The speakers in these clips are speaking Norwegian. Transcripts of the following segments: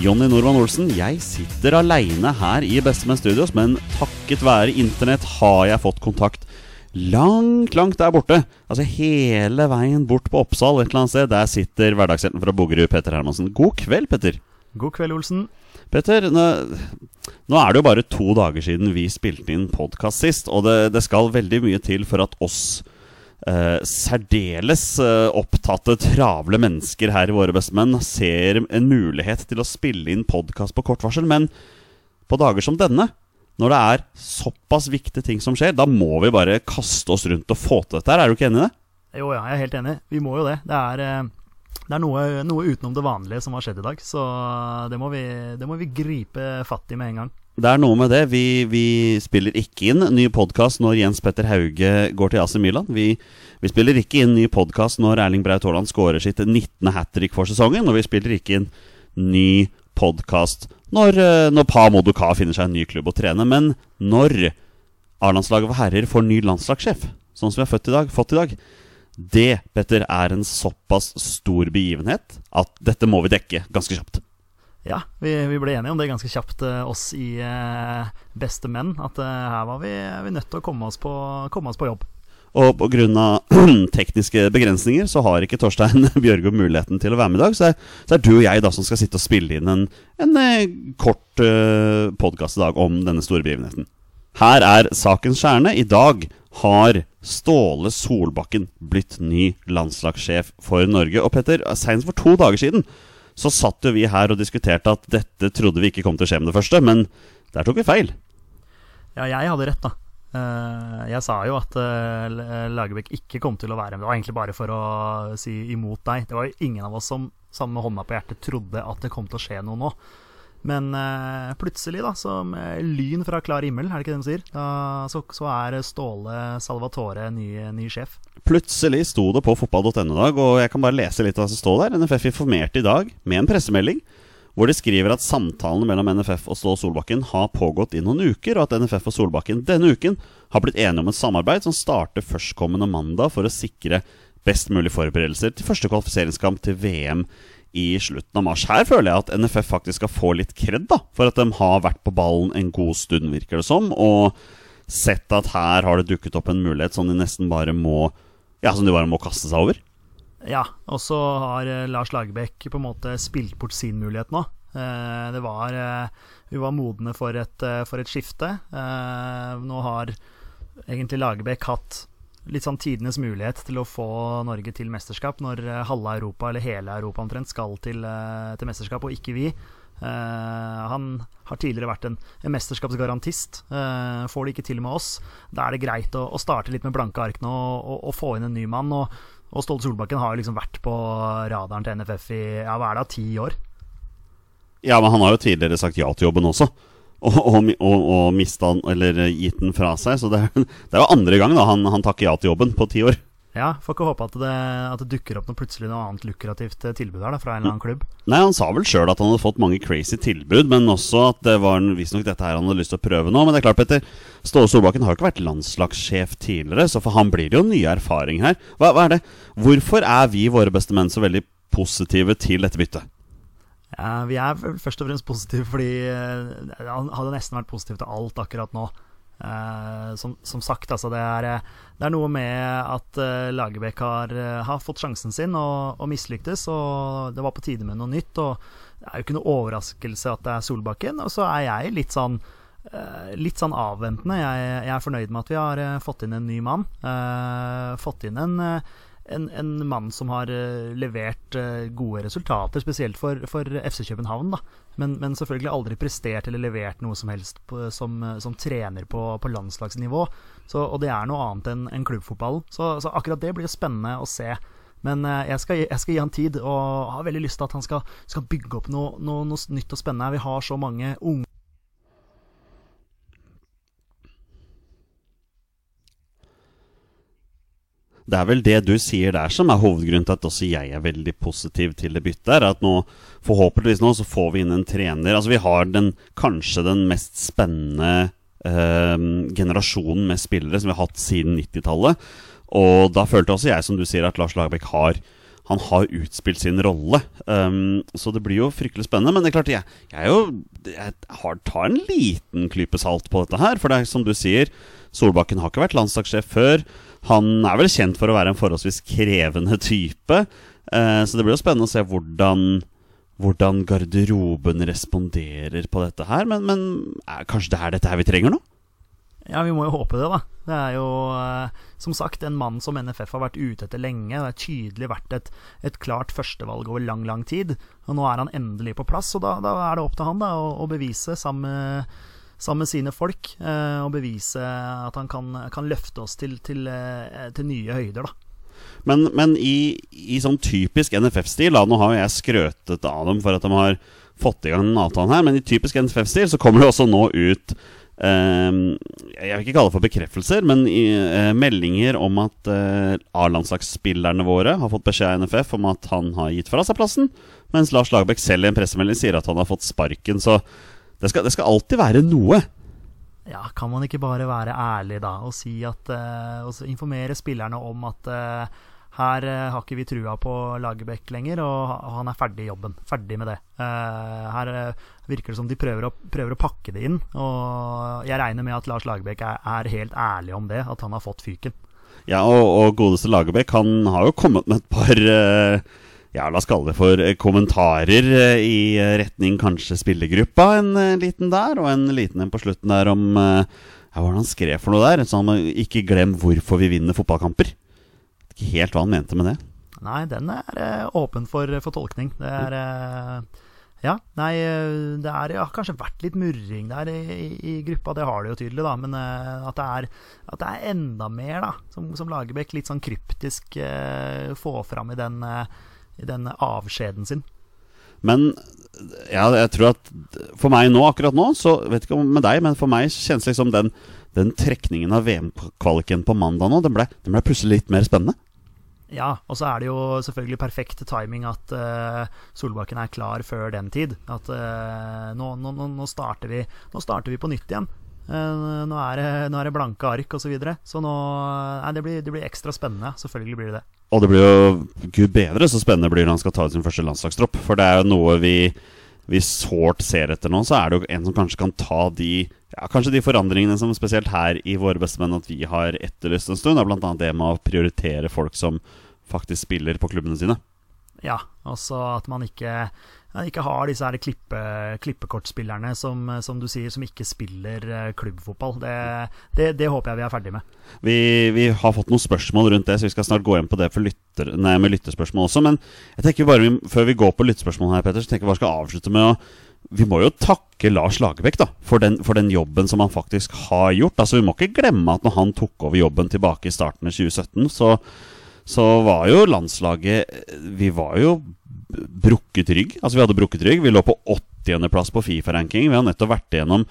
Jonny Normann Olsen. Jeg sitter aleine her i Bestemenn Studios, men takket være internett har jeg fått kontakt langt, langt der borte. Altså hele veien bort på Oppsal et eller annet sted. Der sitter hverdagshelten fra Bogerud, Petter Hermansen. God kveld, Petter. God kveld, Olsen. Petter, nå, nå er det jo bare to dager siden vi spilte inn podkast sist, og det, det skal veldig mye til for at oss eh, særdeles uh, opptatte, travle mennesker her i Våre bestemenn ser en mulighet til å spille inn podkast på kort varsel, men på dager som denne, når det er såpass viktige ting som skjer, da må vi bare kaste oss rundt og få til dette her. Er du ikke enig i det? Jo, ja, jeg er helt enig. Vi må jo det. Det er, eh, det er noe, noe utenom det vanlige som har skjedd i dag, så det må vi, det må vi gripe fatt i med en gang. Det er noe med det. Vi, vi spiller ikke inn ny podkast når Jens Petter Hauge går til AC Milan. Vi, vi spiller ikke inn ny podkast når Erling Braut Haaland skårer sitt 19. hat trick for sesongen. Og vi spiller ikke inn ny podkast når, eh, når Pa Moduka finner seg en ny klubb å trene. Men når A-landslaget for herrer får ny landslagssjef, sånn som vi har fått i dag, fått i dag det, Petter, er en såpass stor begivenhet at dette må vi dekke ganske kjapt. Ja, vi, vi ble enige om det ganske kjapt, eh, oss i eh, Beste menn. At eh, her var vi, vi nødt til å komme oss på, komme oss på jobb. Og pga. tekniske begrensninger så har ikke Torstein Bjørgo muligheten til å være med i dag. Så så er du og jeg da som skal sitte og spille inn en, en en kort eh, podkast i dag om denne store begivenheten. Her er sakens kjerne. I dag har Ståle Solbakken blitt ny landslagssjef for Norge. Og Petter, seinest for to dager siden så satt jo vi her og diskuterte at dette trodde vi ikke kom til å skje med det første, men der tok vi feil. Ja, jeg hadde rett, da. Eh, jeg sa jo at uh, Lagerbäck ikke kom til å være med. Det var egentlig bare for å si imot deg. Det var jo ingen av oss som sammen med hånda på hjertet trodde at det kom til å skje noe nå. Men uh, plutselig, da, som lyn fra klar himmel, er det ikke det de sier, da, så, så, er Ståle Salvatore ny, ny sjef. Plutselig sto det på fotball.no i dag, og jeg kan bare lese litt av hva som står der. NFF informerte i dag med en pressemelding hvor de skriver at samtalene mellom NFF og Ståle Solbakken har pågått i noen uker, og at NFF og Solbakken denne uken har blitt enige om et samarbeid som starter førstkommende mandag for å sikre best mulig forberedelser til første kvalifiseringskamp til VM i slutten av mars. Her føler jeg at NFF faktisk skal få litt kred da, for at de har vært på ballen en god stund, virker det som, og sett at her har det dukket opp en mulighet som de nesten bare må ja, som de bare må kaste seg over. Ja, og så har eh, Lars Lagerbäck på en måte spilt bort sin mulighet nå. Eh, det var eh, Vi var modne for et, for et skifte. Nå har egentlig Lagerbäck hatt litt sånn tidenes mulighet til å få Norge til mesterskap når halve Europa, eller hele Europa omtrent, skal til, til mesterskap, og ikke vi. Uh, han har tidligere vært en, en mesterskapsgarantist. Uh, får det ikke til med oss, da er det greit å, å starte litt med blanke ark nå og, og, og, få inn en ny mann. Og, og Ståle Solbakken har jo liksom vært på radaren til NFF i ja, hva er det, ti år. Ja, men han har jo tidligere sagt ja til jobben også. Og, og, og, mista den, eller gitt den fra seg. Så det, det er jo andre gang da han, han takker ja til jobben på ti år. Ja, Får ikke håpe at det, at det, dukker opp noe plutselig noe annet lukrativt eh, tilbud her da, fra en eller annen klubb. Nei, Han sa vel sjøl at han hadde fått mange crazy tilbud, men også at det var visstnok dette her han hadde lyst til å prøve nå. Men det er klart, Petter, Ståle Solbakken har jo ikke vært landslagssjef tidligere, så for han blir det jo nye erfaringer her. Hva, hva er det? Hvorfor er vi, våre beste menn, så veldig positive til dette byttet? Ja, Vi er først og fremst positive fordi eh, han hadde nesten vært positiv til alt akkurat nå. Uh, som, som, sagt, altså det er, det er noe med at uh, Lagerbäck har, uh, har, fått sjansen sin og, og mislyktes, og det var på tide med noe nytt. Og det er jo ikke noe overraskelse at det er Solbakken. Og så er jeg litt sånn eh, Litt sånn avventende. Jeg, jeg er fornøyd med at vi har eh, fått inn en ny mann. Eh, fått inn en, eh, en, en mann som har uh, levert uh, gode resultater, spesielt for, for FC København. da men, men selvfølgelig aldri prestert eller levert noe som helst på, som, som, trener på, på landslagsnivå. Så, og det er noe annet enn en klubbfotballen. Så, så, akkurat det blir spennende å se. Men eh, jeg skal, jeg, skal, gi han tid, og har veldig lyst til at han skal, skal bygge opp noe, noe, noe nytt og spennende. Vi har så mange unge Det er vel det du sier der som er hovedgrunnen til at også jeg er veldig positiv til det byttet. er At nå, forhåpentligvis nå, så får vi inn en trener Altså, vi har den, kanskje den mest spennende generasjonen med spillere som vi har hatt siden 90-tallet. Og da følte også jeg, som du sier, at Lars Lagerbäck har han har utspilt sin rolle. Um, så det blir jo fryktelig spennende. Men det er klart, jeg, jeg, jo, jeg har, tar en liten klype salt på dette her. For det er som du sier, Solbakken har ikke vært landslagssjef før. Han er vel kjent for å være en forholdsvis krevende type. Uh, så det blir jo spennende å se hvordan, hvordan garderoben responderer på dette her. Men, men er, kanskje det er dette her vi trenger nå? Ja, vi må jo håpe det, da. Det er jo eh, som sagt en mann som NFF har vært ute etter lenge. Det har tydelig vært et, et klart førstevalg over lang, lang tid. Og nå er han endelig på plass, og da, da er det opp til han da, å, å bevise sammen med sammen med sine folk eh, og bevise at han kan, kan løfte oss til, til, eh, til, nye høyder. da. Men, men i, i, sånn typisk NFF-stil Nå har jo jeg skrøtet av dem for at de har fått i gang den avtalen her, men i typisk NFF-stil så kommer det også nå ut eh, Jeg vil ikke kalle det for bekreftelser, men i, eh, meldinger om at eh, A-landslagsspillerne våre har fått beskjed av NFF om at han har gitt fra seg plassen, mens Lars Lagerbäck selv i en pressemelding sier at han har fått sparken. Så det skal, det skal, alltid være noe. Ja, kan man ikke bare være ærlig da og si at uh, Og informere spillerne om at uh, her uh, har ikke vi trua på Lagerbäck lenger, og, han er ferdig i jobben. Ferdig med det. her virker det som de prøver å, prøver å, pakke det inn, og jeg regner med at Lars Lagerbäck er, er, helt ærlig om det, at han har fått fyken. Ja, og, og godeste Lagerbäck, han har jo kommet med et par ja, la oss kalle det for eh, kommentarer eh, i eh, retning kanskje spillergruppa en liten der, og en liten en på slutten der om ja, Hva han skrev for noe der? Sånn, ikke glem hvorfor vi vinner fotballkamper. Ikke helt hva han mente med det. Nei, den er uh, åpen for, for, tolkning. Det er uh, Ja, nei, det har har kanskje vært litt murring der i, i, i, gruppa, det har det jo tydelig, da. Men at, det er, at, det er, enda mer, da, som, som Lagerbäck litt sånn kryptisk får fram i den i den avskjeden sin. Men ja, jeg tror at for meg nå, akkurat nå, så vet ikke om med deg, men for meg kjennes liksom den, den trekningen av VM-kvaliken på mandag nå, den ble, den ble, plutselig litt mer spennende. Ja, og så er det jo selvfølgelig perfekt timing at uh, Solbakken er klar før den tid. At uh, nå, nå, nå, starter vi, nå starter vi på nytt igjen. Uh, nå, er det, nå, er det, blanke ark osv. Så, videre. så nå Nei, det blir, det blir ekstra spennende. Selvfølgelig blir det det. Og det blir jo gud bedre så spennende blir det når han skal ta ut sin første landslagstropp. For det er jo noe vi, vi sårt ser etter nå. Så er det jo en som kanskje kan ta de ja, kanskje de forandringene som spesielt her i Våre bestemenn at vi har etterlyst en stund. Er annet det med å prioritere folk som faktisk spiller på klubbene sine. Ja, også at man ikke ikke har disse her klippe, klippekortspillerne som, som, du sier, som ikke spiller eh, klubbfotball. Det, det, det håper jeg vi er ferdig med. Vi, vi, har fått noen spørsmål rundt det, så vi skal snart gå inn på det lytter, nei, med lyttespørsmål også. Men jeg tenker bare, vi, før vi går på lyttespørsmål her, Petter, så tenker jeg bare skal avslutte med å vi må jo takke Lars Lagerbäck da, for den, for den, jobben som han faktisk har gjort. Altså, Vi må ikke glemme at når han tok over jobben tilbake i starten av 2017, så, så var jo landslaget Vi var jo brukket rygg. Altså Vi hadde brukket rygg. Vi lå på 80.-plass på Fifa-ranking. Vi har nettopp vært igjennom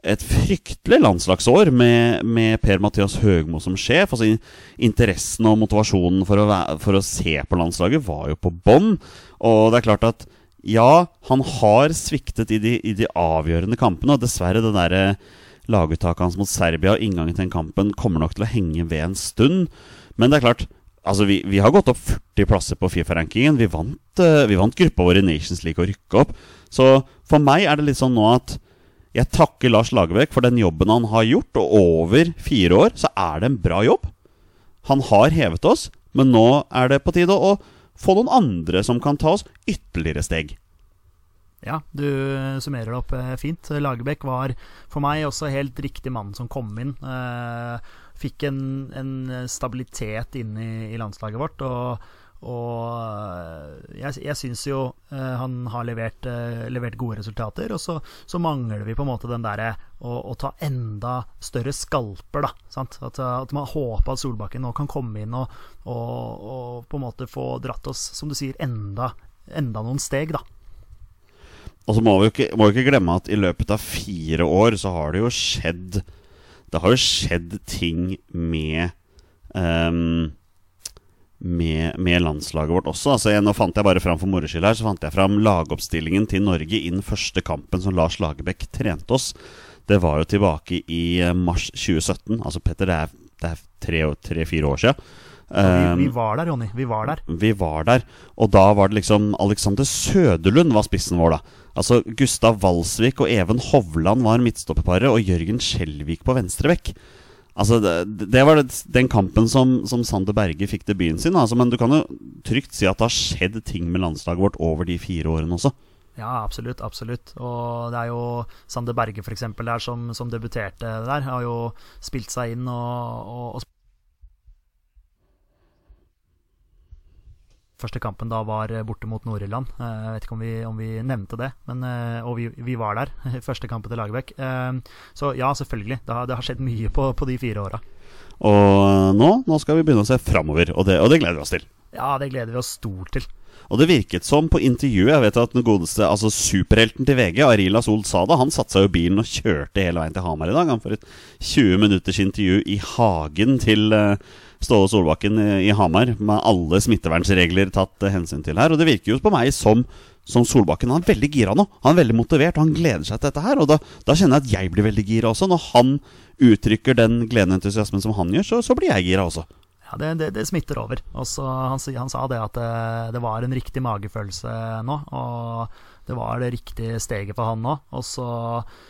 et fryktelig landslagsår med, med Per-Mathias Høgmo som sjef. Altså Interessen og motivasjonen for å, være, for å se på landslaget var jo på bånn. Og det er klart at ja, han har sviktet i de, i de avgjørende kampene. Og dessverre, det derre laguttaket hans mot Serbia og inngangen til den kampen kommer nok til å henge ved en stund. Men det er klart, Altså, vi, vi, har gått opp 40 plasser på Fifa-rankingen. Vi, vant, uh, vi vant gruppa vår i Nations League og rykka opp. Så for meg er det litt sånn nå at jeg takker Lars Lagerbäck for den jobben han har gjort, og over fire år så er det en bra jobb. Han har hevet oss, men nå er det på tide å få noen andre som kan ta oss ytterligere steg. Ja, du summerer det opp eh, fint. Lagerbäck var for meg også helt riktig mann som kom inn. Eh, fikk en, en stabilitet inn i, i landslaget vårt. Og, og eh, jeg, jeg syns jo eh, han har levert, eh, levert gode resultater. Og så, så, mangler vi på en måte den derre å, å, ta enda større skalper, da. At, at man håper at Solbakken nå kan komme inn og, og, og på en måte få dratt oss, som du sier, enda, enda noen steg, da. Og så må vi jo ikke, ikke glemme at i løpet av fire år så har det jo skjedd Det har jo skjedd ting med um, med, med, landslaget vårt også. Altså, jeg, nå fant jeg bare fram for moro skyld her Så fant jeg fram lagoppstillingen til Norge i den første kampen som Lars Lagerbäck trente oss. Det var jo tilbake i eh, mars 2017. Altså, Petter, det er, det er tre-fire år siden. Vi, vi, ehm, var der, Jonny. Vi var der. Vi var der. Og da var det liksom Alexander Søderlund var spissen vår, da. Altså Gustav Walsvik og Even Hovland var midtstopperparet, og Jørgen Skjelvik på venstre vekk. Altså, det, det var det, den kampen som, som Sander Berge fikk debuten sin. Altså, men du kan jo trygt si at det har skjedd ting med landslaget vårt over de fire årene også. Ja, absolutt. absolutt Og det er jo Sander Berge, for eksempel, der som, som debuterte der, har jo spilt seg inn og, og, og Første kampen da var eh, borte mot Nord-Irland. Eh, jeg vet ikke om vi, om vi, nevnte det, men, eh, og vi, vi, var der. Første kampen til Lagerbäck. Så ja, selvfølgelig. Det har, det har skjedd mye på, på de fire åra. Og nå, nå, skal vi begynne å se framover, og det, og det gleder vi oss til. Ja, det gleder vi oss stort til. Og det virket som på intervjuet Jeg vet at den godeste, altså superhelten til VG, Arila Sol det. han satte seg i bilen og kjørte hele veien til Hamar i dag. Han får et 20 minutters intervju i hagen til uh, Ståle Solbakken i Hamar, med alle smittevernregler tatt eh, hensyn til her. Og det virker jo på meg som, som Solbakken. Han er veldig gira nå. Han er veldig motivert, og han gleder seg til dette her. Og da, da kjenner jeg at jeg blir veldig gira også. Når han uttrykker den gleden og entusiasmen som han gjør, så, så blir jeg gira også. Ja, det, det, det, smitter over. Også, han, han, sa det at det, det, var en riktig magefølelse nå. Og det var det riktige steget for han nå. Og så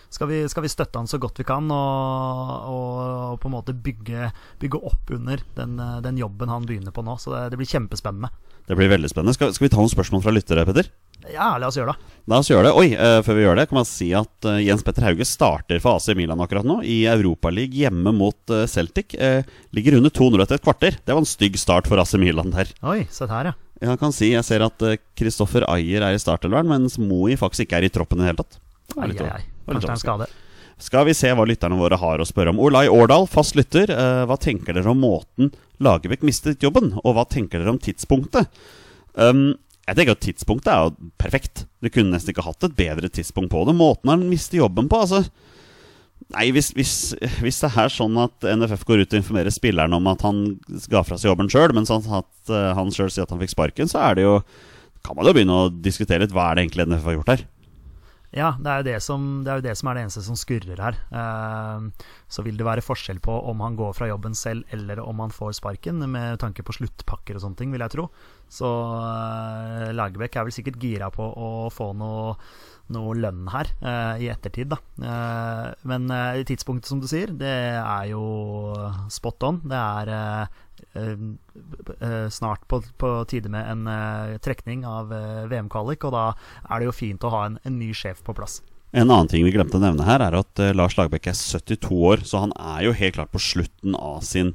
skal vi, skal vi støtte han så godt vi kan, og, og på en måte bygge, bygge opp under den, den, jobben han begynner på nå. Så det, det blir kjempespennende. Det blir veldig spennende. Skal, skal vi ta noen spørsmål fra lyttere, Petter? Ja, la oss gjøre det. La oss gjøre det. Oi, uh, før vi gjør det, kan man si at uh, Jens Petter Hauge starter for AC Milan akkurat nå. I Europaligaen hjemme mot uh, Celtic. ligger under 200 etter et kvarter. Det var en stygg start for AC Milan der. Oi, sett her, ja. Jeg kan si, jeg ser at Kristoffer Ayer er i startelveren, mens Moi faktisk ikke er i troppen i det hele tatt. Ai, ai, ai. Kanskje det er en skade. Skal vi se hva lytterne våre har å spørre om. Olai Årdal, fast lytter. hva tenker dere om måten Lagerbäck mistet jobben, og hva tenker dere om tidspunktet? Um, jeg tenker at Tidspunktet er jo perfekt. Du kunne nesten ikke hatt et bedre tidspunkt på det. Måten han mister jobben på altså Nei, hvis, hvis, hvis, det er sånn at NFF går ut og informerer spilleren om at han ga fra seg jobben sjøl, mens han, at uh, han sjøl sier at han fikk sparken, så er det jo kan man jo begynne å diskutere litt hva er det egentlig NFF har gjort her. Ja, det er, det, som, det er jo det som er det eneste som skurrer her. Uh, så vil det være forskjell på om han går fra jobben selv, eller om han får sparken, med tanke på sluttpakker og sånne ting, vil jeg tro. Så uh, Lagerbäck er vel sikkert gira på å få noe, noe lønn her uh, i ettertid, da. men tidspunktet, som du sier, det er jo spot on. Det er Uh, snart på, på, tide med en trekning av VM-kvalik, og da er det jo fint å ha en, en, ny sjef på plass. En annen ting vi glemte å nevne her, er at Lars Lagerbäck er 72 år, så han er jo helt klart på slutten av sin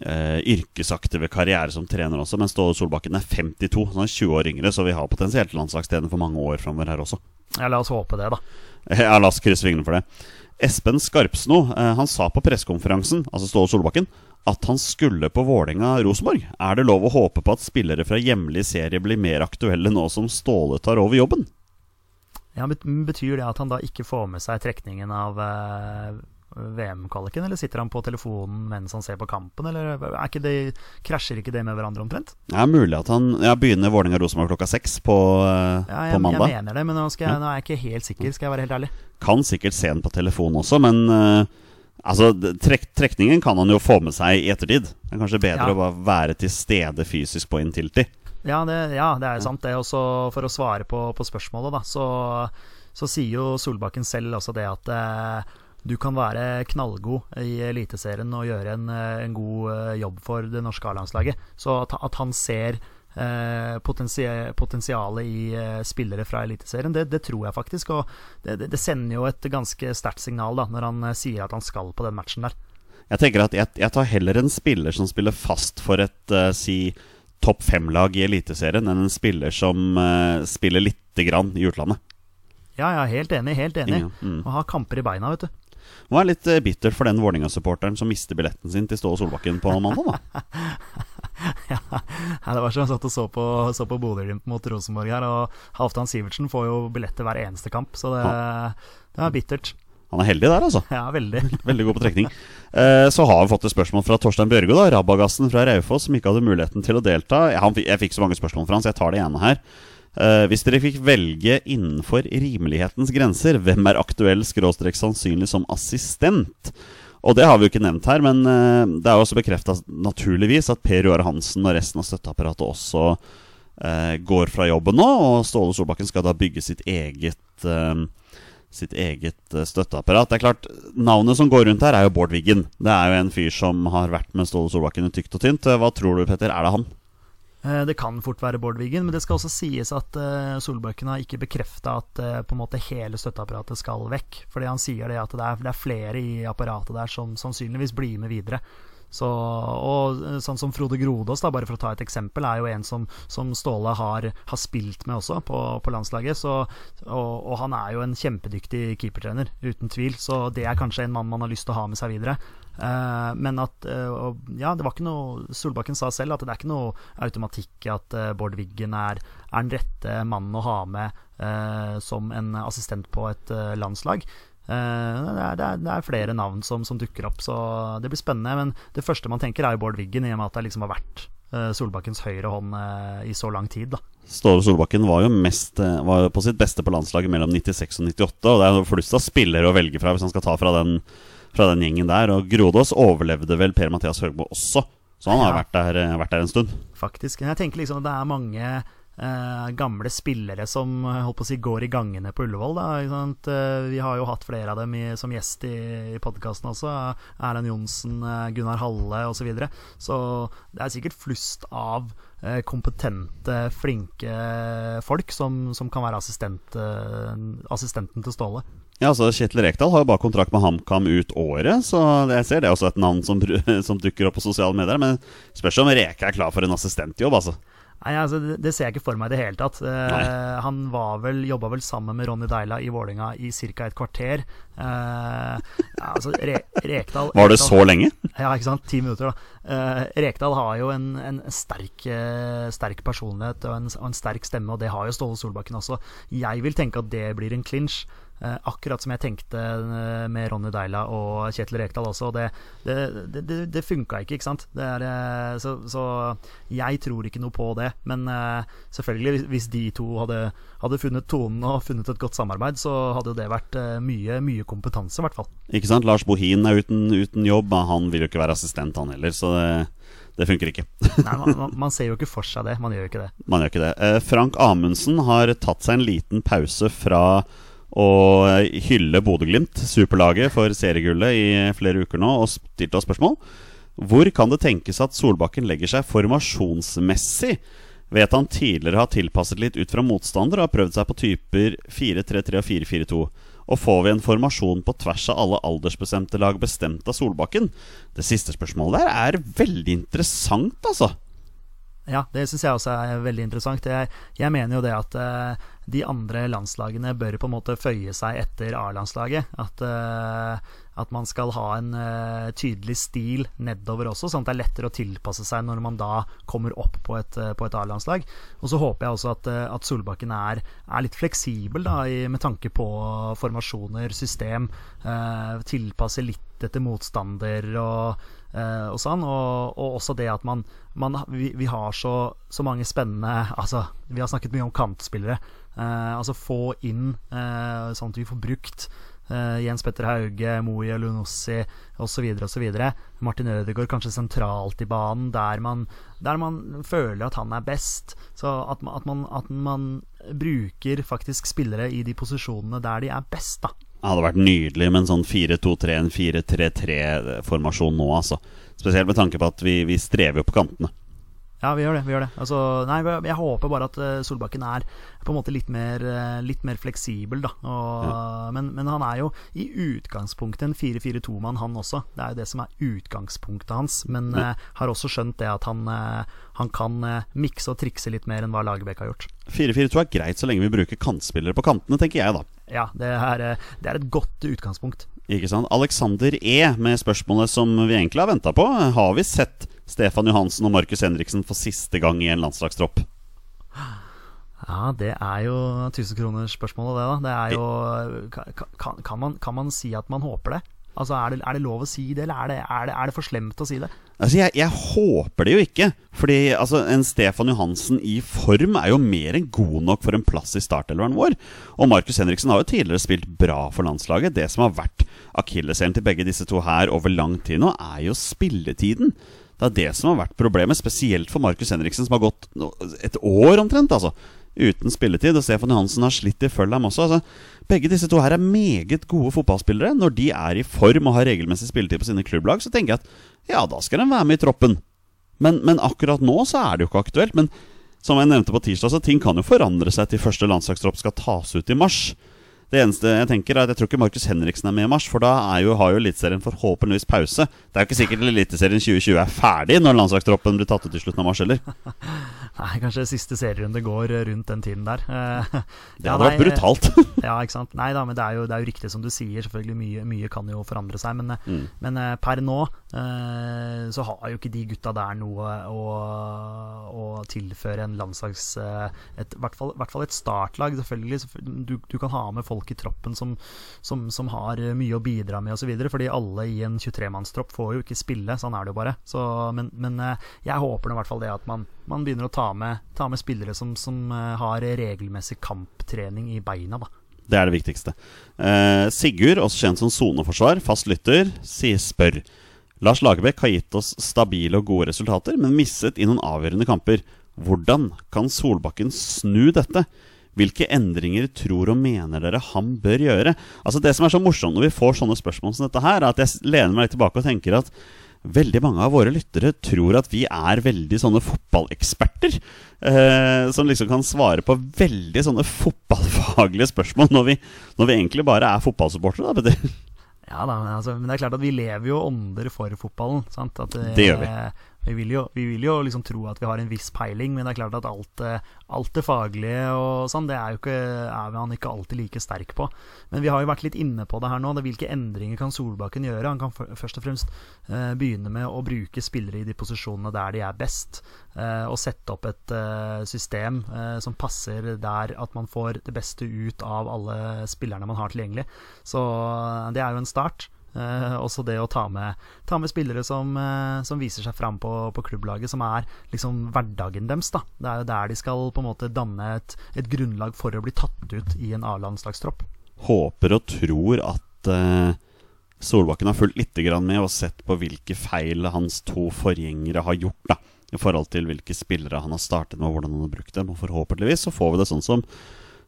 yrkesaktive karriere som trener også, mens Ståle Solbakken er 52, så han er 20 år yngre, så vi har potensielt landslagstrener for mange år framover her også. Ja, la oss håpe det, da. Ja, la oss krysse fingrene for det. Espen Skarpsno han sa på pressekonferansen, altså Ståle Solbakken, at han skulle på Vålerenga-Rosenborg. Er det lov å håpe på at spillere fra hjemlig serie blir mer aktuelle nå som Ståle tar over jobben? Ja, Betyr det at han da ikke får med seg trekningen av eh, VM-kvaliken, eller sitter han på telefonen mens han ser på kampen, eller ikke det, krasjer ikke det med hverandre omtrent? Det er mulig at han ja, begynner Vålerenga-Rosenborg klokka seks på, eh, ja, jeg, på, mandag. Jeg mener det, men nå, jeg, nå, er jeg ikke helt sikker, skal jeg være helt ærlig. Kan sikkert se den på telefonen også, men uh, Altså, trek Trekningen kan han jo få med seg i ettertid. Det er kanskje bedre å bare være til stede fysisk på Intility. Ja, det, ja, det er sant, det. Også for å svare på, på spørsmålet, da, så, så, sier jo Solbakken selv også det at eh, du kan være knallgod i Eliteserien og gjøre en, eh, en god eh, jobb for det norske A-landslaget. Så at, at, han ser eh, potensialet i eh, spillere fra Eliteserien. Det, det tror jeg faktisk. Og det, det, sender jo et ganske sterkt signal da, når han sier at han skal på den matchen der. Jeg tenker at jeg, jeg tar heller en spiller som spiller fast for et uh, si topp fem-lag i Eliteserien, enn en spiller som uh, spiller lite grann i utlandet. Ja, ja, helt enig. Helt enig. Ja, mm. Å ha kamper i beina, vet du. Det var litt bitter bittert for den Vålerenga-supporteren som mister billetten sin til Ståle Solbakken på mandag. da ja, det var som jeg satt og så på, så på Bodø-Glimt mot Rosenborg her, og Halvdan Sivertsen får jo billetter hver eneste kamp, så det, det er bittert. Han er heldig der, altså. Ja, veldig. Veldig god på trekning. Eh, så har vi fått et spørsmål fra Torstein Bjørgo, da, Rabagassen fra Raufoss, som ikke hadde muligheten til å delta. Jeg, han, jeg fikk så mange spørsmål fra han, så jeg tar det ene her. Eh, hvis dere fikk velge innenfor rimelighetens grenser, hvem er aktuell skråstrek sannsynlig som assistent? Og det har vi jo ikke nevnt her, men uh, det er jo også bekrefta naturligvis at Per Joar Hansen og resten av støtteapparatet også uh, går fra jobben nå, og Ståle Solbakken skal da bygge sitt eget sitt eget støtteapparat. Det er klart, Navnet som går rundt her, er jo Bård Wiggen. Det er jo en fyr som har vært med Ståle Solbakken i tykt og tynt. Hva tror du, Petter? Er det han? Eh, Det kan fort være Bård Wiggen, men det skal også sies at eh, Solbakken har ikke bekrefta at eh, på en måte hele støtteapparatet skal vekk. Fordi han sier det at det er, det er flere i apparatet der som sannsynligvis blir med videre. Så, og sånn som Frode Grodås, da, bare for å ta et eksempel, er jo en som, som Ståle har, har spilt med også på, på landslaget. Så, og, og han er jo en kjempedyktig keepertrener, uten tvil. Så det er kanskje en mann man har lyst til å ha med seg videre. Eh, men at eh, Ja, det var ikke noe Solbakken sa selv at det er ikke noe automatikk at eh, Bård Wiggen er, er den rette mannen å ha med som en assistent på et landslag. Det, er, det, er, det er flere navn som, som dukker opp, så det blir spennende. Men det første man tenker, er jo Bård Wiggen, i og med at det liksom har vært Solbakkens høyre hånd i så lang tid. da Ståle Solbakken var jo mest, var på sitt beste på landslaget mellom 96 og 98. Og det er flust av spillere å velge fra hvis han skal ta fra den, fra den gjengen der. Og Grodås overlevde vel Per-Mathias Høgmo også, så han har vært, der, eh, vært der en stund. faktisk. Jeg tenker liksom at det er mange eh, gamle spillere som eh, holdt på å si går i gangene på Ullevål. Da? Eh, vi har jo hatt flere av dem i, som gjest i, i podkasten også. Erlend Johnsen, Gunnar Halle osv. Så, videre. så det er sikkert flust av kompetente, flinke folk som, som kan være assistent, assistenten til Ståle. Ja, altså Kjetil Rekdal har jo bare kontrakt med HamKam ut året, så jeg ser det er også et navn som, som dukker opp på sosiale medier. Men spørs om Reke er klar for en assistentjobb, altså. Nei, altså, det, ser jeg ikke for meg i det hele tatt. Eh, han var vel, jobba vel sammen med Ronny Deila i Vålinga i ca. et kvarter. Eh, altså, Re Rekdal Var det så lenge? Ja, ikke sant. Ti minutter, da. Eh, Rekdal har jo en, en sterk, eh, sterk personlighet og en, og en sterk stemme, og det har jo Ståle Solbakken også. Jeg vil tenke at det blir en clinch. Eh, akkurat som jeg tenkte eh, med Ronny Deila og Kjetil Rekdal også. Det, det, det, det, funka ikke, ikke sant. Det er, eh, så, så jeg tror ikke noe på det. Men selvfølgelig, hvis- de to hadde, hadde funnet tonen og funnet et godt samarbeid, så hadde jo det vært mye, mye kompetanse, i hvert fall. Ikke sant? Lars Bohin er uten, uten jobb, han vil jo ikke være assistent, han heller. Så det, det funker ikke. Nei, man, man, man ser jo ikke for seg det. Man gjør jo ikke det. Man gjør ikke det. Eh, Frank Amundsen har tatt seg en liten pause fra å hylle Bodø-Glimt, superlaget, for seriegullet i flere uker nå, og stilt oss spørsmål. Hvor kan det tenkes at Solbakken legger seg formasjonsmessig? Vet han tidligere har tilpasset litt ut fra motstander og har prøvd seg på typer 4-3-3 og 4-4-2. Og får vi en formasjon på tvers av alle aldersbestemte lag bestemt av Solbakken? Det siste spørsmålet der er veldig interessant, altså. Ja, det syns jeg også er veldig interessant. Jeg, jeg mener jo det at eh, de andre landslagene bør på en måte føye seg etter A-landslaget. At, eh, at man skal ha en eh, tydelig stil nedover også, sånn at det er lettere å tilpasse seg når man da kommer opp på et, eh, et A-landslag. Og så håper jeg også at, at Solbakken er, er litt fleksibel da, med tanke på formasjoner, system. Tilpasse litt etter motstander og, og sånn. Og, og også det at man, man vi, vi har så, så mange spennende Altså, vi har snakket mye om kantspillere. Eh, altså få inn eh, sånn at vi får brukt eh, Jens Petter Hauge, Moe Lunossi osv. osv. Martin Ødegaard kanskje sentralt i banen, der man, der man føler at han er best. Så at at, man, at man bruker faktisk spillere i de posisjonene der de er best, da. Det hadde vært nydelig med en sånn 4-2-3, en 4-3-3-formasjon nå, altså. Spesielt med tanke på at vi, vi strever jo på kantene. Ja, vi gjør det. vi gjør det altså, Nei, Jeg håper bare at eh, Solbakken er på en måte litt mer, eh, litt mer fleksibel, da. Og, men, men, han er jo i utgangspunktet en 4-4-2-mann, han også. Det er jo det som er utgangspunktet hans. Men ja. uh, har også skjønt det at han, uh, han kan uh, mikse og trikse litt mer enn hva Lagerbäck har gjort. 4-4-2 er greit så lenge vi bruker kantspillere på kantene, tenker jeg da. Ja, det er, det er et godt utgangspunkt. Ikke sant. Alexander E. med spørsmålet som vi egentlig har venta på. Har vi sett Stefan Johansen og Markus Henriksen for siste gang i en landslagstropp? Ja, det er jo 1000-kronersspørsmålet, det, da. Det er jo kan, kan, man, kan, man, si at man håper det? Altså, er det, er det lov å si det, eller er det, er det, er det for slemt å si det? Altså, jeg, jeg, håper det jo ikke. Fordi altså, en Stefan Johansen i form er jo mer enn god nok for en plass i startelveren vår. Og Markus Henriksen har jo tidligere spilt bra for landslaget. Det som har vært akilleshælen til begge disse to her over lang tid nå, er jo spilletiden. Det er det som har vært problemet, spesielt for Markus Henriksen, som har gått et år omtrent altså, uten spilletid. Og Stefan Johansen har slitt i følge ham også. Altså, begge disse to her er meget gode fotballspillere. Når de er i form og har regelmessig spilletid på sine klubblag, så tenker jeg at ja, da skal de være med i troppen. Men, men akkurat nå så er det jo ikke aktuelt. Men som jeg nevnte på tirsdag, så ting kan jo forandre seg til første landslagstropp skal tas ut i mars. Det eneste jeg tenker er at jeg tror ikke Markus Henriksen er med i mars, for da jo, har jo Eliteserien forhåpentligvis pause. Det er jo ikke sikkert Eliteserien 2020 er ferdig når landslagstroppen blir tatt ut i slutten av mars heller. Nei, kanskje siste serierunde går rundt den tiden der. Eh, det hadde vært brutalt. ja, ikke sant. Nei da, men det er, jo, det er jo riktig som du sier. Selvfølgelig mye, mye kan jo forandre seg. Men, eh, mm. men eh, per nå så har jo ikke de gutta der noe å, å tilføre en landslags... I hvert, hvert, fall et startlag. Selvfølgelig, du, du, kan ha med folk i troppen som, som, som har mye å bidra med osv. Fordi alle i en 23-mannstropp får jo ikke spille. Sånn er det jo bare. Så, men, men jeg håper i hvert fall det at man, man begynner å ta med, ta med spillere som, som, eh, har regelmessig kamptrening i beina. Da. Det er det viktigste. Eh, Sigurd, også kjent som soneforsvar, fast lytter, sier spør. Lars Lagerbäck har gitt oss stabile og gode resultater, men misset i noen avgjørende kamper. Hvordan kan Solbakken snu dette? Hvilke endringer tror og mener dere han bør gjøre? Altså Det som er så morsomt når vi får sånne spørsmål som dette her, er at jeg lener meg litt tilbake og tenker at veldig mange av våre lyttere tror at vi er veldig sånne fotballeksperter. Eh, som liksom kan svare på veldig sånne fotballfaglige spørsmål, når vi, når vi egentlig bare er fotballsupportere. da, Ja da, men, altså, men, det er klart at vi lever jo ånder for fotballen. Det, det, gjør vi. Vi vil, jo, vi vil jo liksom tro at vi har en viss peiling, men det er klart at alt, alt det faglige og sånn, det er jo ikke, er han ikke alltid like sterk på. Men vi har jo vært litt inne på det her nå. Det hvilke endringer kan Solbakken gjøre? Han kan først og fremst eh, begynne med å bruke spillere i de posisjonene der de er best. eh, og sette opp et eh, system som passer der at man får det beste ut av alle spillerne man har tilgjengelig. Så det er jo en start. Eh, også det å ta med, ta med spillere som, eh, som, viser seg fram på, på, klubblaget, som er liksom hverdagen deres. Da. Det er jo der de skal på en måte danne et, et grunnlag for å bli tatt ut i en A-landslagstropp. Håper og tror at eh, Solbakken har fulgt litt med og sett på hvilke feil hans to forgjengere har gjort. da i forhold til hvilke spillere han har startet med, og hvordan han har brukt dem. Og forhåpentligvis så får vi det sånn som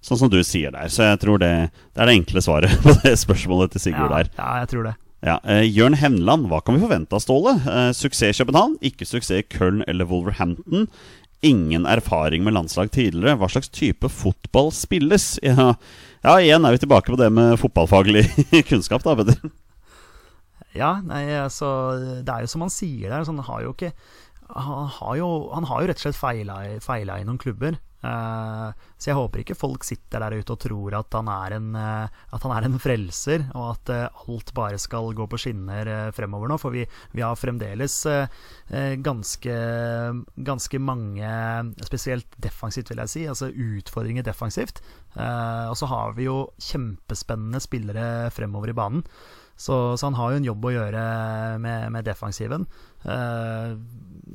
Sånn som du sier der. Så jeg tror det, det er det enkle svaret på det spørsmålet til Sigurd der. Ja, jeg tror det. Ja, eh, Jørn Henland, hva kan vi forvente av Ståle? Eh, suksess i København, ikke suksess i Köln eller Wolverhampton. Ingen erfaring med landslag tidligere. Hva slags type fotball spilles? Ja, ja igjen er vi tilbake på det med fotballfaglig kunnskap, da, Peder. Ja, nei, altså Det er jo som han sier der. Sånn, han, har jo ikke, han, har jo, han har jo rett og slett feila i noen klubber. Uh, så jeg håper ikke folk sitter der ute og tror at han er en, at han er en frelser, og at uh, alt bare skal gå på skinner fremover nå. For vi, vi har fremdeles ganske, ganske mange, spesielt defensivt, vil jeg si, altså utfordringer defensivt. og så har vi jo kjempespennende spillere fremover i banen. Så, så, han har jo en jobb å gjøre med, med defensiven.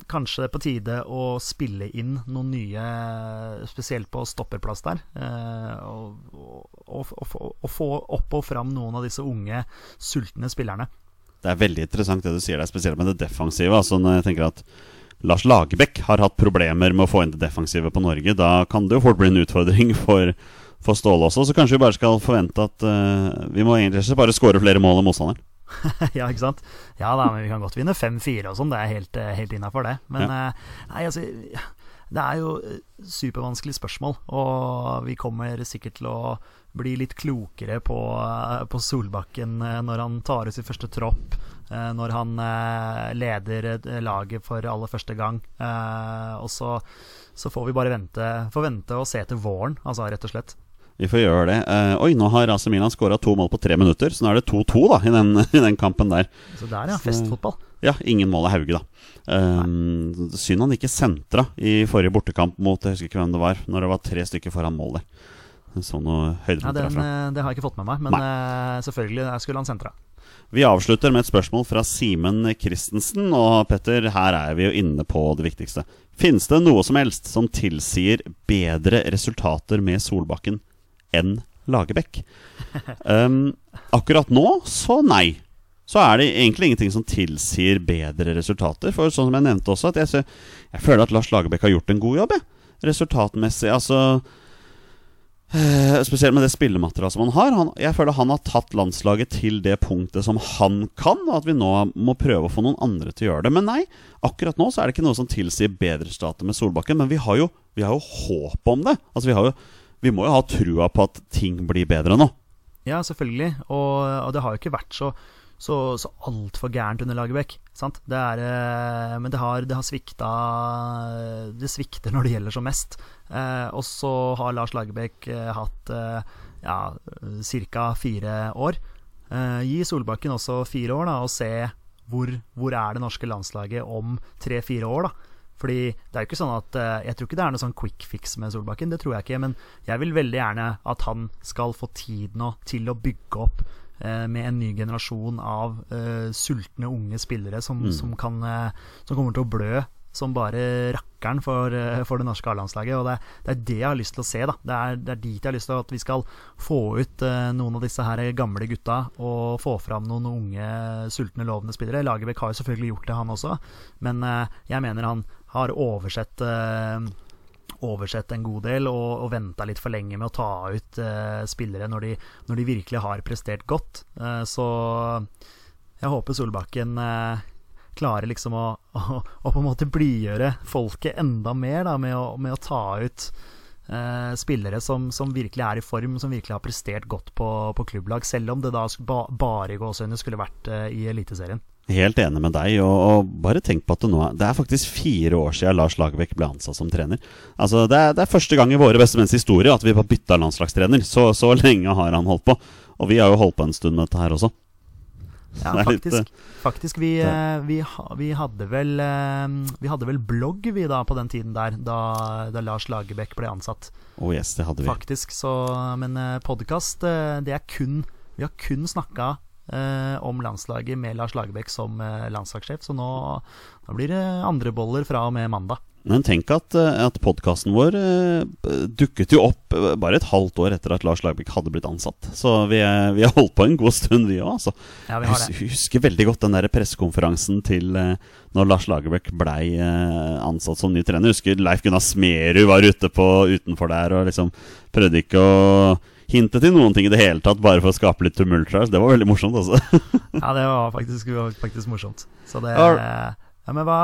Kanskje det er på tide å spille inn noen nye, spesielt på stopperplass der. Eh, og, og, og, og, få opp og fram noen av disse unge, sultne spillerne. Det er veldig interessant det du sier der, spesielt med det defensive. Altså når jeg tenker at Lars Lagerbäck har hatt problemer med å få inn det defensive på Norge. Da kan det jo fort bli en utfordring for for Ståle også. Så kanskje vi bare skal forvente at uh, vi må egentlig bare skåre flere mål enn motstanderen. ja, ikke sant? Ja da, men vi kan godt vinne 5-4 og sånn. Det er helt, eh, helt innafor, det. Men ja. nei, altså Det er jo eh, supervanskelig spørsmål, og vi kommer sikkert til å bli litt klokere på, eh, på Solbakken eh, når han tar ut sin første tropp. eh, Når han eh, leder eh, laget for aller første gang. Eh, Og så, så får vi bare vente, får vente og se til våren, altså, rett og slett. Vi får gjøre det. Uh, oi, nå har AC Milan skåra to mål på tre minutter, så nå er det 2-2 da i den, i den kampen der. Så der, ja. Festfotball. Ja, ingen mål av Hauge, da. Um, synd han ikke sentra i forrige bortekamp mot Jeg husker ikke hvem det var, når det var tre stykker foran mål der. Sånn Så noe Ja, den, eh, det har jeg ikke fått med meg, men Nei. selvfølgelig skulle han sentra. Vi avslutter med et spørsmål fra Simen Christensen. Og Petter, her er vi jo inne på det viktigste. Finnes det noe som helst som tilsier bedre resultater med Solbakken enn Lagerbäck? Um, akkurat nå, så nei. Så er det egentlig ingenting som tilsier bedre resultater. For sånn som jeg nevnte også, at jeg, ser, jeg føler at Lars Lagerbäck har gjort en god jobb. Jeg. Resultatmessig. Altså Eh, spesielt med det spillematerialet som han har. Han, jeg føler han har tatt landslaget til det punktet som han kan, og at vi nå må prøve å få noen andre til å gjøre det. Men nei, akkurat nå så er det ikke noe som tilsier bedre resultater med Solbakken. Men vi har jo, vi har jo håp om det. Altså vi, har jo, vi må jo ha trua på at ting blir bedre nå. Ja, selvfølgelig. Og, og det har jo ikke vært så, så, så altfor gærent under Lagerbäck. Er, eh, men det har, det har svikta Det svikter når det gjelder som mest. Eh, og så har Lars Lagerbäck eh, hatt eh, ja, ca. fire år. Eh, gi Solbakken også fire år, da, og se hvor, hvor er det norske landslaget om tre-fire år. da fordi det er jo ikke sånn at eh, Jeg tror ikke det er noe sånn quick fix med Solbakken. Det tror jeg ikke. Men jeg vil veldig gjerne at han skal få tid nå til å bygge opp eh, med en ny generasjon av eh, sultne unge spillere som, som, kan, eh, som kommer til å blø som bare rakkeren for, eh, for det norske A-landslaget. Og det, er- det er det jeg har lyst til å se. da Det er, det er dit jeg har lyst til at vi skal få ut eh, noen av disse her gamle gutta og få fram noen unge, sultne, lovende spillere. Lagerbäck har jo selvfølgelig gjort det, han også. Men jeg mener han har oversett eh, oversett en god del og, og venta litt for lenge med å ta ut eh, spillere når de, når de virkelig har prestert godt. Eh, så jeg håper Solbakken eh, klarer liksom å, å, å på en måte blidgjøre folket enda mer da, med, å, med å ta ut eh, spillere som, som virkelig er i form, som virkelig har prestert godt på, på klubblag, selv om det da ba, bare gåsehudene skulle vært eh, i Eliteserien. Helt enig med deg. Og, og bare tenk på at det nå er Det er faktisk fire år siden Lars Lagerbäck ble ansatt som trener. Altså Det er, det er første gang i våre beste menns historie at vi har bytta landslagstrener. Så, så lenge har han holdt på. Og vi har jo holdt på en stund med dette her også. Ja, er litt, faktisk. faktisk vi, eh, vi, vi, hadde vel, eh, vi hadde vel blogg vi da på den tiden der, da, da Lars Lagerbäck ble ansatt. Oh yes, det hadde vi. Faktisk, så Men podkast, det er kun Vi har kun snakka eh, om landslaget med Lars Lagerbäck som eh, landslagssjef, så nå, nå blir det andre boller fra og med mandag. Men tenk at, eh, at podkasten vår eh, dukket jo opp eh, bare et halvt år etter at Lars Lagerbäck hadde blitt ansatt. Så vi, vi har holdt på en god stund, vi òg. Altså. Ja, vi Jeg hus- husker veldig godt den der pressekonferansen til eh, når Lars Lagerbäck blei eh, ansatt som ny trener. Jeg husker Leif Gunnar Smerud var ute på utenfor der og liksom prøvde ikke å hinte til noen ting i det hele tatt, bare for å skape litt tumult. Så Det var veldig morsomt, altså. Ja, det var faktisk, faktisk morsomt. Så det ja, men hva,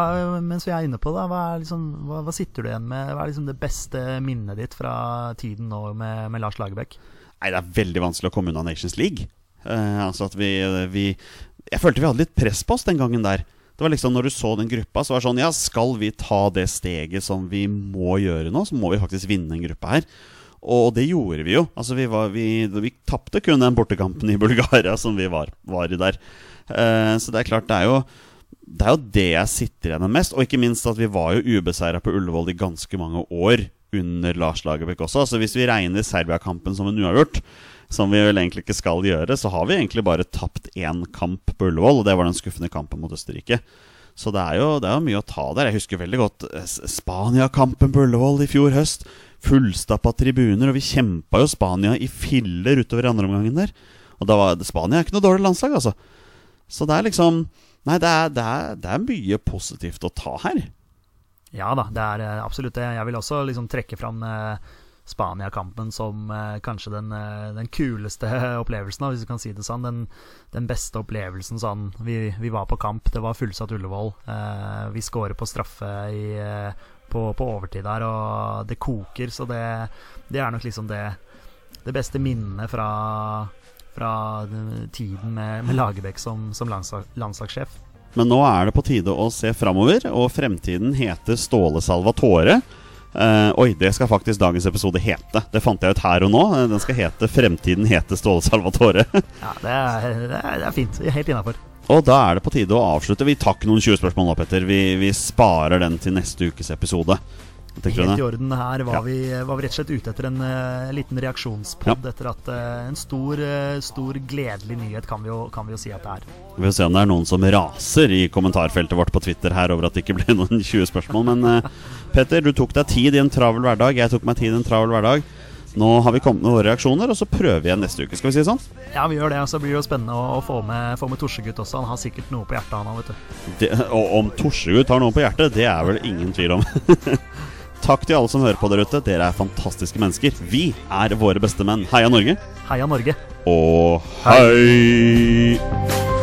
Mens vi er inne på det, hva, liksom, hva, hva sitter du igjen med? Hva er liksom det beste minnet ditt fra tiden nå med, med Lars Lagerbäck? Nei, det er veldig vanskelig å komme unna Nations League. Uh, altså at vi, vi Jeg følte vi hadde litt press på oss den gangen der. Det var liksom Når du så den gruppa, så var det sånn Ja, skal vi ta det steget som vi må gjøre nå, så må vi faktisk vinne en gruppe her. Og det gjorde vi jo. Altså Vi, var- vi, vi tapte kun den bortekampen i Bulgaria som vi var, var i der. Uh, så det er klart, det er jo det er jo det jeg sitter igjen med mest. Og ikke minst at vi var jo ubeseira på Ullevål i ganske mange år under Lars Lagerbäck også. Så hvis vi regner Serbia-kampen som en uavgjort, som vi vel egentlig ikke skal gjøre, så har vi egentlig bare tapt én kamp på Ullevål, og det var den skuffende kampen mot Østerrike. Så det er jo, det er jo mye å ta der. Jeg husker veldig godt eh, Spania-kampen på Ullevål i fjor høst. Fullstappa tribuner, og vi kjempa jo Spania i filler utover i andre omgangen der. Og da var Spania er ikke noe dårlig landslag, altså. Så det er liksom Nei, det er, det er, det er mye positivt å ta her. Ja da, det er eh, absolutt det. Jeg vil også liksom trekke fram eh, Spania-kampen som eh, kanskje den, eh, den, kuleste opplevelsen, hvis du kan si det sånn. Den, den beste opplevelsen sånn vi, vi, var på kamp, det var fullsatt Ullevål. Eh, vi scorer på straffe i, eh, på, på, overtid der, og det koker. Så det, det er nok liksom det, det beste minnet fra, fra tiden med, med Lagerbäck som, som landslag, landslagssjef. Men nå er det på tide å se framover, og fremtiden heter Ståle Salvatore. Uh, oi, det skal faktisk dagens episode hete. Det fant jeg ut her og nå. Den skal hete 'Fremtiden heter Ståle Salvatore'. ja, det er, det er, det er fint. Helt innafor. Og da er det på tide å avslutte. Vi tar ikke noen 20 spørsmål nå, Petter. Vi, vi sparer den til neste ukes episode. Helt i orden. Her var, ja. vi, var, vi, rett og slett ute etter en uh, liten reaksjonspod ja. etter at uh, en stor, uh, stor gledelig nyhet kan vi, jo, kan vi, jo, si at det er. Vi får se om det er noen som raser i kommentarfeltet vårt på Twitter her over at det ikke ble noen 20 spørsmål. Men Petter, du tok deg tid i en travel hverdag. Jeg tok meg tid i en travel hverdag. Nå har vi kommet med våre reaksjoner, og så prøver vi igjen neste uke. Skal vi si det sånn? Ja, vi gjør det. Og så blir det jo spennende å, få med, få med Torsegutt også. Han har sikkert noe på hjertet, han òg, vet du. Det, og om Torsegutt har noe på hjertet, det er vel ingen tvil om. Takk til alle som hører på der ute. Dere er fantastiske mennesker. Vi er våre beste menn. Heia Norge. Heia Norge. Og hei!